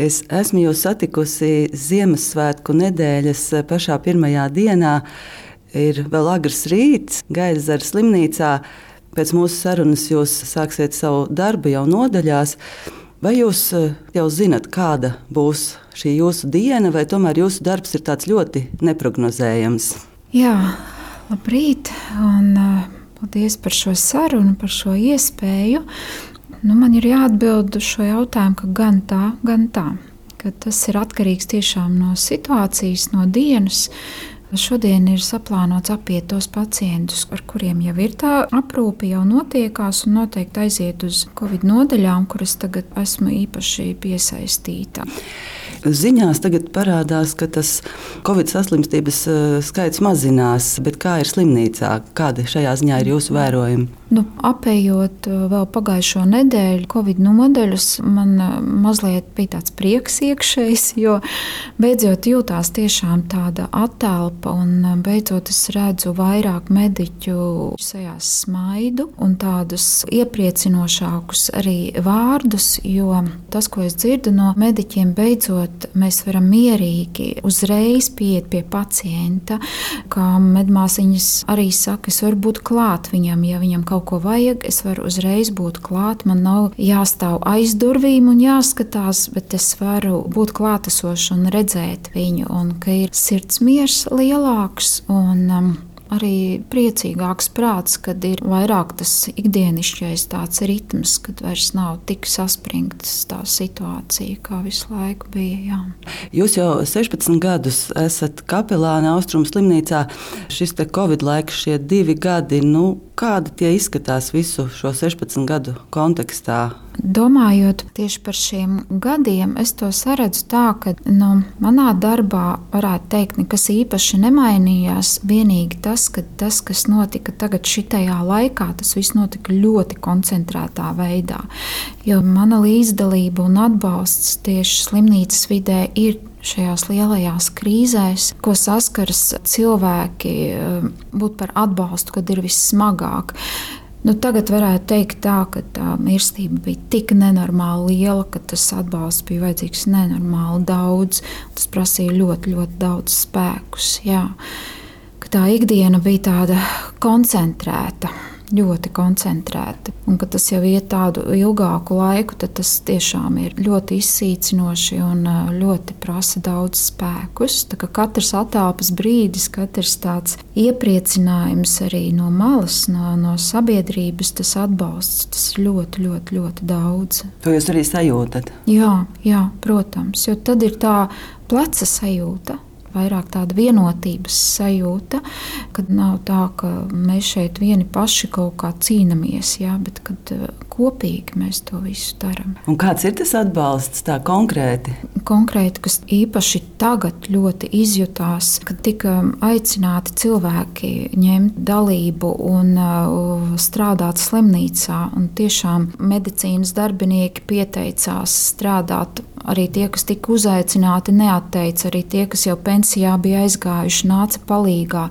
Es esmu jūs satikusi Ziemassvētku nedēļas pašā pirmajā dienā. Ir vēl agrs rīts, gaida zara slimnīcā. Pēc mūsu sarunas jūs sāksiet savu darbu jau nodaļās. Vai jūs eh, jau zinat, kāda būs šī jūsu diena, vai tomēr jūsu darbs ir tāds ļoti neparedzējams? Jā, labrīt! Un, uh, paldies par šo sarunu, par šo iespēju. Nu, man ir jāatbild uz šo jautājumu, ka gan tā, gan tā. Tas ir atkarīgs tiešām no situācijas, no dienas. Šodien ir saplānots apiet tos pacientus, ar kuriem jau ir tā aprūpe, jau notiekās, un noteikti aiziet uz Covid nodaļām, kuras tagad esmu īpaši piesaistīta. Ziņās tagad parādās, ka tas Covid saslimstības eh, skaits mazinās, bet kā ir slimnīcā? Kādi šajā ziņā ir jūsu vērojumi? Nu, apējot uh, vēl pagājušo nedēļu, Covid nodaļas, man uh, mazliet bija tāds prieks iekšējs, jo beidzot jūtās tiešām tāda attēlpa, un beidzot es redzu vairāk mediķu sejās smaidu un tādus iepriecinošākus arī vārdus, jo tas, ko es dzirdu no mediķiem, beidzot mēs varam mierīgi uzreiz pieiet pie pacienta, kā medmāsiņas arī saka, es varu būt klāt viņam, ja viņam kaut ko vajag, es varu uzreiz būt klāt. Man nav jāstāv aiz durvīm un jāskatās, bet es varu būt klātesošs un redzēt viņu, un ka ir sirds miers lielāks. Un, um, arī priecīgāks prāts, kad ir vairāk tas ikdienišķais tāds ritms, kad vairs nav tik saspringts tā situācija, kā visu laiku bija. Jā. Jūs jau 16 gadus esat kapelāna Austrum slimnīcā. Šis Covid laiks, šie divi gadi, nu, kādi tie izskatās visu šo 16 gadu kontekstā? Domājot tieši par šiem gadiem, es to saredzu tā, ka nu, manā darbā varētu teikt, nekas īpaši nemainījās. Vienīgi tas, ka tas, kas notika tagad, šitajā laikā, tas viss notika ļoti koncentrētā veidā. Jo mana līdzdalība un atbalsts tieši slimnīcas vidē ir šajās lielajās krīzēs, ko saskaras cilvēki, būt par atbalstu, kad ir vissmagāk. Nu, tagad varētu teikt, tā, ka tā mirstība bija tik nenormāli liela, ka tas atbalsts bija vajadzīgs nenormāli daudz. Tas prasīja ļoti, ļoti daudz spēkus. Jā. Tā ikdiena bija tāda koncentrēta ļoti koncentrēti. Un, kad tas jau iet tādu ilgāku laiku, tad tas tiešām ir ļoti izsīcinoši un ļoti prasa daudz spēkus. Katrs attēlpas brīdis, katrs tāds iepriecinājums arī no malas, no, no sabiedrības, tas atbalsts, tas ļoti, ļoti, ļoti daudz. To jūs arī sajūtat? Jā, jā, protams, jo tad ir tā pleca sajūta vairāk tāda vienotības sajūta, kad nav tā, ka mēs šeit vieni paši kaut kā cīnāmies, jā, bet kad eh, kopīgi mēs to visu darām. Kāds ir tas atbalsts tā konkrēti? Konkrēti, kas īpaši tagad ļoti izjutās, kad tika aicināti cilvēki ņemt dalību un uh, strādāt slimnīcā, un tiešām medicīnas darbinieki pieteicās strādāt Arī tie, kas tika uzaicināti, neatteica. Arī tie, kas jau pensijā bija aizgājuši, nāca palīdzīgā.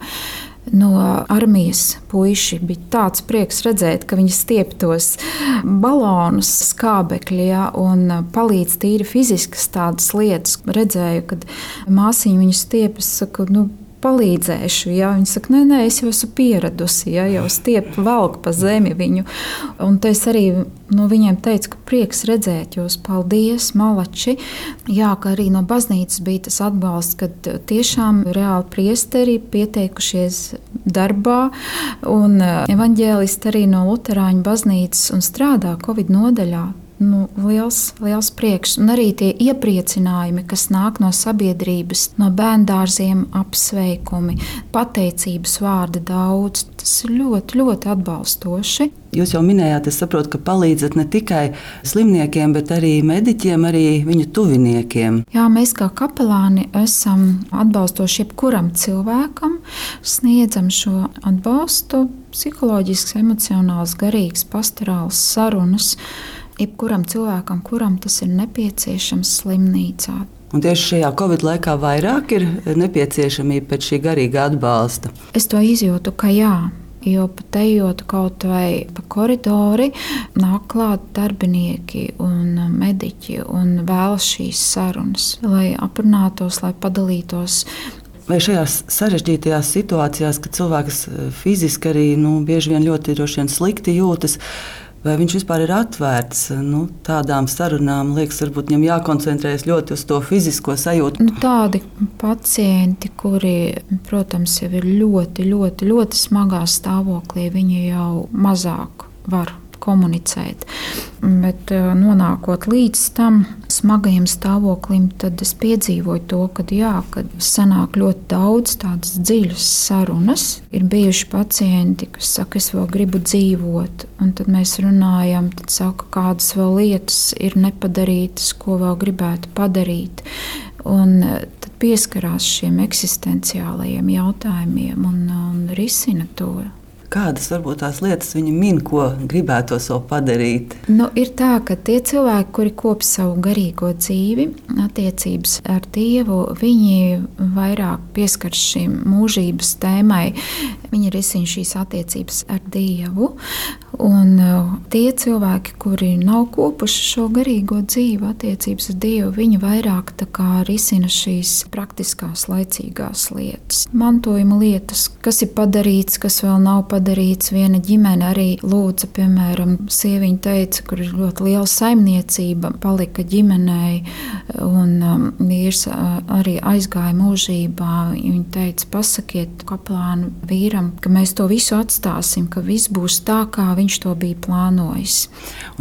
No armijas puiši bija tāds prieks redzēt, ka viņi stiep tos balonus, skābekļi ja, un palīdz tīri fiziskas tādas lietas. Redzēju, kad māsīņa viņu stiepjas, saka, nu, palīdzēšu. Ja? Viņa saka, nē, nē, es jau esmu pieradusi, ja? jau stiepu velku pa zemi viņu. Un es arī nu, viņiem teicu, ka prieks redzēt jūs, paldies, malači. Jā, ka arī no baznīcas bija tas atbalsts, kad tiešām reāli priesteri pieteikušies darbā, un evaņģēlisti arī no Luterāņu baznīcas un strādā Covid nodaļā nu, liels, liels prieks. Un arī tie iepriecinājumi, kas nāk no sabiedrības, no bērngārziem, apsveikumi, pateicības vārdi daudz. Tas ir ļoti, ļoti atbalstoši. Jūs jau minējāt, es saprotu, ka palīdzat ne tikai slimniekiem, bet arī mediķiem, arī viņu tuviniekiem. Jā, mēs kā kapelāni esam atbalstoši jebkuram cilvēkam, sniedzam šo atbalstu, psiholoģisks, emocionāls, garīgs, pastorāls sarunas jebkuram cilvēkam, kuram tas ir nepieciešams slimnīcā. Un tieši šajā Covid laikā vairāk ir nepieciešamība pēc šī garīga atbalsta. Es to izjūtu, ka jā, Jo pat ejot kaut vai pa koridori, nāk klāt darbinieki un mediķi un vēlas šīs sarunas, lai aprunātos, lai padalītos Vai šajās sarežģītajās situācijās, kad cilvēks eh, fiziski arī nu, bieži vien ļoti slikti jūtas, vai viņš vispār ir atvērts nu, tādām sarunām? Liekas, varbūt viņam jākoncentrējas ļoti uz to fizisko sajūtu. Nu, tādi pacienti, kuri, protams, jau ir ļoti, ļoti, ļoti smagā stāvoklī, viņi jau mazāk var komunicēt. Bet eh, nonākot līdz tam smagajam stāvoklim, tad es piedzīvoju to, ka, jā, kad sanāk ļoti daudz tādas dziļas sarunas. Ir bijuši pacienti, kas saka, es vēl gribu dzīvot, un tad mēs runājam, tad saka, kādas vēl lietas ir nepadarītas, ko vēl gribētu padarīt. Un eh, tad pieskarās šiem eksistenciālajiem jautājumiem un, un risina to. Kādas varbūt tās lietas viņi min, ko gribētu vēl padarīt? Nu, ir tā, ka tie cilvēki, kuri kop savu garīgo dzīvi, attiecības ar Dievu, viņi vairāk pieskars šīm mūžības tēmai. Viņi risina šīs attiecības ar Dievu. Un uh, tie cilvēki, kuri nav kopuši šo garīgo dzīvi, attiecības ar Dievu, viņi vairāk risina šīs praktiskās, laicīgās lietas, mantojuma lietas, kas ir padarīts, kas vēl nav padarīts. Viena ģimene arī lūdza, piemēram, sieviete teica, kur ir ļoti liela saimniecība, palika ģimenei, un um, vīrs uh, arī aizgāja mūžībā. Viņa teica, pasakiet kaplānu vīram, ka mēs to visu atstāsim, ka viss būs tā, kā viņš to bija plānojis.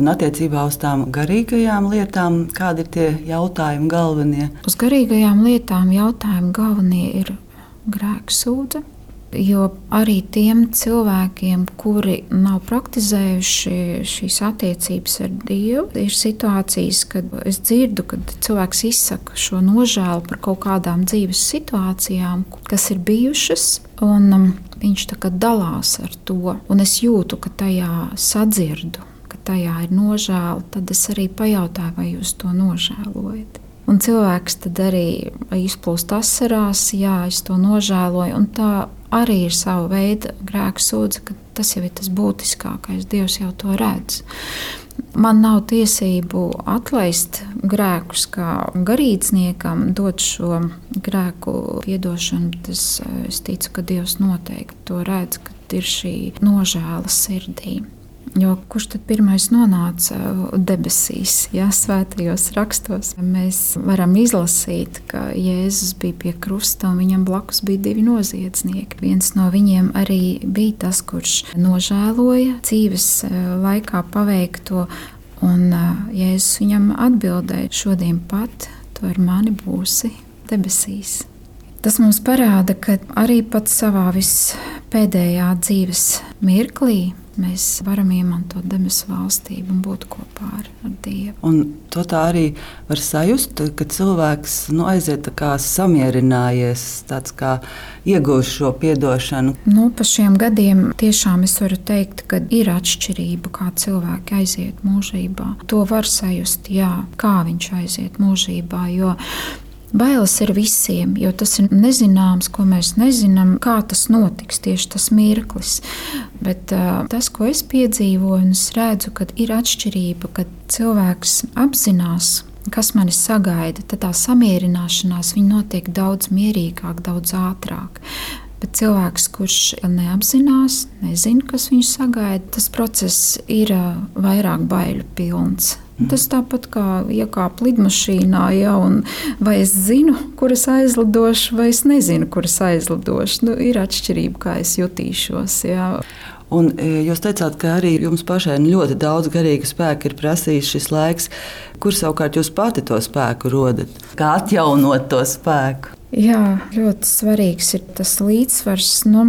Un attiecībā uz tām garīgajām lietām, kādi ir tie jautājumi galvenie? Uz garīgajām lietām jautājumi galvenie ir grēksūdzība Jo arī tiem cilvēkiem, kuri nav praktizējuši šīs attiecības ar Dievu, ir situācijas, kad es dzirdu, kad cilvēks izsaka šo nožēlu par kaut kādām dzīves situācijām, kas ir bijušas, un um, viņš dalās ar to. Un es jūtu, ka tajā sadzirdu, ka tajā ir nožēla, tad es arī pajautāju, vai jūs to nožēlojat. Un cilvēks tad arī izplūst asarās, jā, es to nožēloju. Un tā arī ir sava veida grēka sūdzība, ka tas jau ir tas būtiskākais. Dievs jau to redz. Man nav tiesību atlaist grēkus, kā garīdzniekam, dot šo grēku piedošanu. Tas, es ticu, ka Dievs noteikti to redz, ka ir šī nožēla sirdī. Jo kurš tad pirmais nonāca debesīs, ja svētajos rakstos? Mēs varam izlasīt, ka Jēzus bija pie krusta un viņam blakus bija divi noziedznieki. Viens no viņiem arī bija tas, kurš nožēloja dzīves eh, laikā paveikto, un eh, Jēzus viņam atbildēja: Šodien pat tu ar mani būsi debesīs. Tas mums parāda, ka arī pat savā vispēdējā dzīves mirklī mēs varam iemantot debesu valstību un būt kopā ar, ar Dievu. Un to tā arī var sajust, ka cilvēks nu, aiziet kā samierinājies, tāds kā iegūst šo atdošanu. Nu, pa šiem gadiem tiešām es varu teikt, ka ir atšķirība, kā cilvēki aiziet mūžībā. To var sajust, jā, kā viņš aiziet mūžībā. Jo Bailes ir visiem, jo tas ir nezināms, ko mēs nezinām, kā tas notiks, tieši tas mirklis. Bet uh, tas, ko es piedzīvoju, un es redzu, ka ir atšķirība, kad cilvēks apzinās, kas mani sagaida, tad tā samierināšanās notiek daudz mierīgāk, daudz ātrāk. Bet cilvēks, kurš neapzinās, nezina, kas viņu sagaida, tas process ir vairāk baiļu pilns. Tas tāpat kā iekāpt lidmašīnā, ja, vai es zinu, kur es aizlidošu, vai es nezinu, kur es aizlidošu. Nu, ir atšķirība, kā es jutīšos. Ja. Un e, jūs teicāt, ka arī jums pašai ļoti daudz garīga spēka ir prasījis šis laiks. Kur savukārt jūs pati to spēku rodat? Kā atjaunot to spēku? Jā, ļoti svarīgs ir tas līdzsvars. Nu,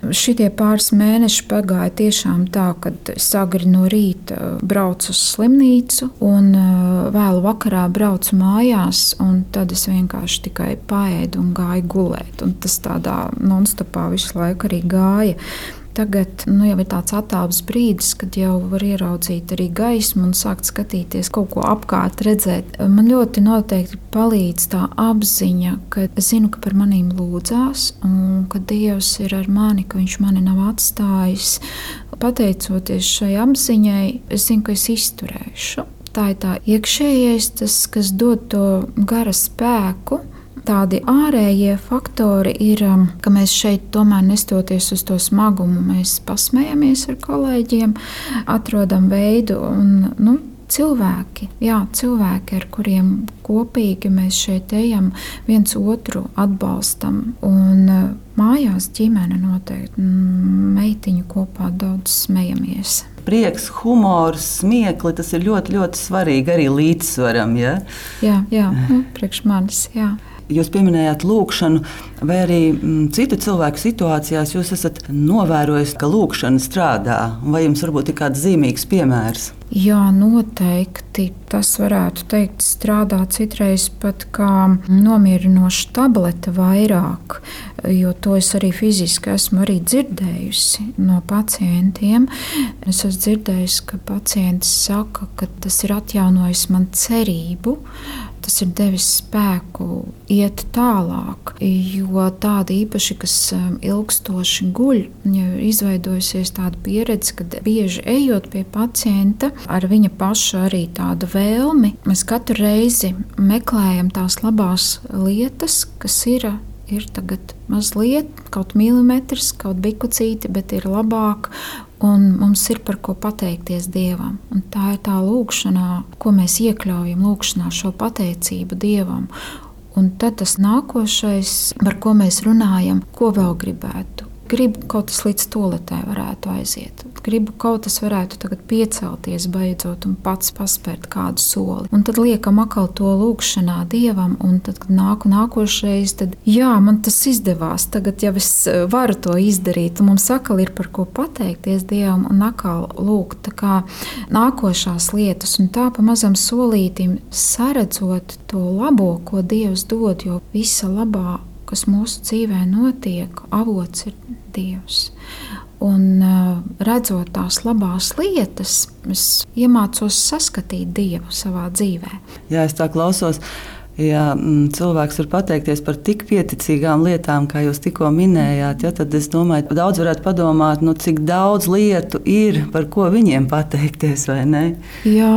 Šitie pāris mēneši pagāja tiešām tā, ka es agri no rīta braucu uz slimnīcu, un uh, vēlu vakarā braucu mājās, un tad es vienkārši tikai paēdu un gāju gulēt. Un tas tādā non-stopā visu laiku arī gāja. Tagad nu, jau ir tāds attāls brīdis, kad jau var ieraudzīt arī gaismu un sākt skatīties kaut ko apkārt, redzēt. Man ļoti noteikti palīdz tā apziņa, ka es zinu, ka par maniem lūdzās, un ka Dievs ir ar mani, ka Viņš mani nav atstājis. Pateicoties šai apziņai, es zinu, ka es izturēšu. Tā ir tā iekšējais, tas, kas dod to gara spēku Tādi ārējie faktori ir, um, ka mēs šeit tomēr nestoties uz to smagumu, mēs pasmējamies ar kolēģiem, atrodam veidu un nu, cilvēki, jā, cilvēki, ar kuriem kopīgi mēs šeit ejam, viens otru atbalstam. Un uh, mājās ģimene noteikti meitiņu kopā daudz smejamies. Prieks, humors, smiekli tas ir ļoti, ļoti svarīgi arī līdzsvaram. Ja? Jā, jā nu, priekš manis. Jā. Jūs pieminējāt lūkšanu, vai arī mm, citu cilvēku situācijās jūs esat novērojis, ka lūkšana strādā, vai jums varbūt ir kāds zīmīgs piemērs? Jā, noteikti. Tas varētu teikt, strādā citreiz pat kā nomierinoša tablete vairāk, jo to es arī fiziski esmu arī dzirdējusi no pacientiem. Es esmu dzirdējusi, ka pacients saka, ka tas ir atjaunojis man cerību tas ir devis spēku iet tālāk. Jo tādi īpaši, kas um, ilgstoši guļ, ir izveidojusies tāda pieredze, ka bieži ejot pie pacienta ar viņa paša arī tādu vēlmi, mēs katru reizi meklējam tās labās lietas, kas ir ir tagad mazliet, kaut milimetrs, kaut bikucīti, bet ir labāk un mums ir par ko pateikties Dievam. Un tā ir tā lūkšanā, ko mēs iekļaujam lūkšanā, šo pateicību Dievam. Un tad tas nākošais, par ko mēs runājam, ko vēl gribētu gribu kaut kas līdz toletē varētu aiziet. Gribu kaut kas varētu tagad piecelties beidzot un pats paspērt kādu soli. Un tad liekam atkal to lūkšanā Dievam, un tad, kad nāku nākošais, tad jā, man tas izdevās. Tagad jau es eh, varu to izdarīt, un mums atkal ir par ko pateikties Dievam un atkal lūgt kā nākošās lietas, un tā pa mazam solītim saredzot to labo, ko Dievs dod, jo visa labā kas mūsu dzīvē notiek, avots ir Dievs. Un uh, redzot tās labās lietas, es iemācos saskatīt Dievu savā dzīvē. Jā, es tā klausos ja mm, cilvēks var pateikties par tik pieticīgām lietām, kā jūs tikko minējāt, ja, tad es domāju, ka daudz varētu padomāt, nu, cik daudz lietu ir, par ko viņiem pateikties. Jā,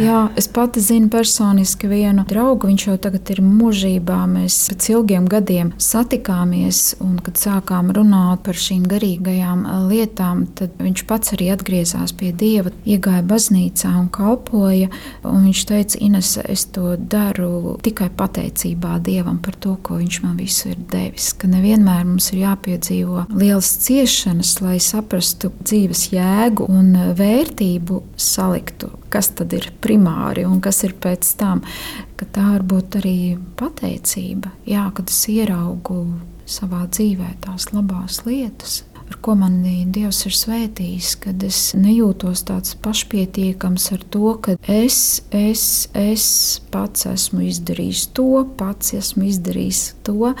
jā, es pati zinu personiski vienu draugu. Viņš jau tagad ir mūžībā. Mēs pēc ilgiem gadiem satikāmies, un kad sākām runāt par šīm garīgajām lietām, tad viņš pats arī atgriezās pie Dieva, iegāja baznīcā un kalpoja. Un viņš teica, Ines, es to daru tikai tikai pateicībā Dievam par to, ko Viņš man visu ir devis. Ka nevienmēr mums ir jāpiedzīvo lielas ciešanas, lai saprastu dzīves jēgu un vērtību, saliktu, kas tad ir primāri un kas ir pēc tam. Ka tā var būt arī pateicība, jā, kad es ieraugu savā dzīvē tās labās lietas, ar ko man Dievs ir svētījis, kad es nejūtos tāds pašpietiekams ar to, ka es, es, es pats esmu izdarījis to, pats esmu izdarījis to.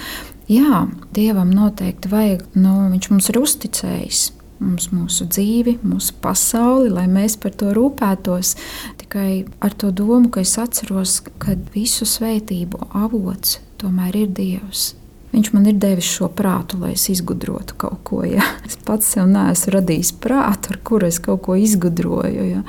Jā, Dievam noteikti vajag, nu, viņš mums ir uzticējis. Mums mūsu dzīvi, mūsu pasauli, lai mēs par to rūpētos. Tikai ar to domu, ka es atceros, ka visu svētību avots tomēr ir Dievs. Viņš man ir devis šo prātu, lai es izgudrotu kaut ko. Ja. Es pats sev neesmu radījis prātu, ar kuru es kaut ko izgudroju. Ja.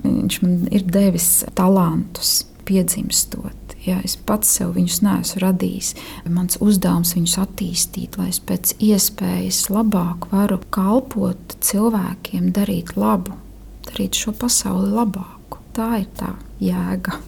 Viņš man ir devis talantus, piedzimstot. Ja, es pats sev viņus neesmu radījis. Mans uzdevums viņus attīstīt, lai es pēc iespējas labāk varu kalpot cilvēkiem, darīt labu, darīt šo pasauli labāku. Tā ir tā jēga.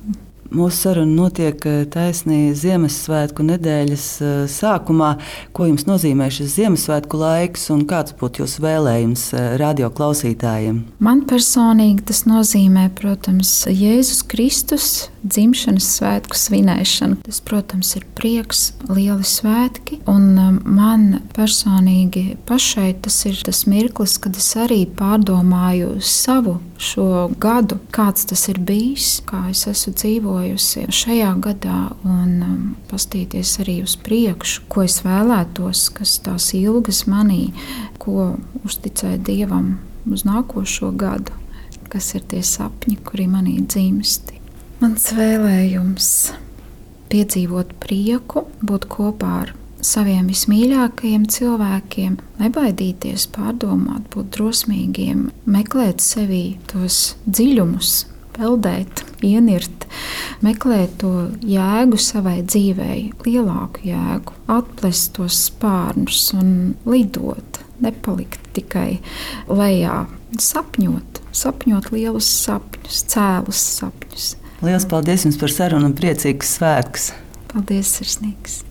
Mūsu saruna notiek eh, taisnīgi Ziemassvētku nedēļas eh, sākumā. Ko jums nozīmē šis Ziemassvētku laiks un kāds būtu jūsu vēlējums eh, radio klausītājiem? Man personīgi tas nozīmē, protams, Jēzus Kristus dzimšanas svētku svinēšanu. Tas, protams, ir prieks, lieli svētki. Un um, man personīgi pašai tas ir tas mirklis, kad es arī pārdomāju savu šo gadu, kāds tas ir bijis, kā es esmu dzīvojusi šajā gadā, un um, pastīties arī uz priekšu, ko es vēlētos, kas tās ilgas manī, ko uzticēt Dievam uz nākošo gadu, kas ir tie sapņi, kuri manī dzimsti. Mans vēlējums piedzīvot prieku, būt kopā ar saviem vismīļākajiem cilvēkiem, nebaidīties, pārdomāt, būt drosmīgiem, meklēt sevī tos dziļumus, peldēt, ienirt, meklēt to jēgu savai dzīvei, lielāku jēgu, atplest tos spārnus un lidot, nepalikt tikai lejā, sapņot, sapņot lielus sapņus, cēlus sapņus. Lielas paldies jums par sarunu un priecīgus svētkus! Paldies, sirsnīgs!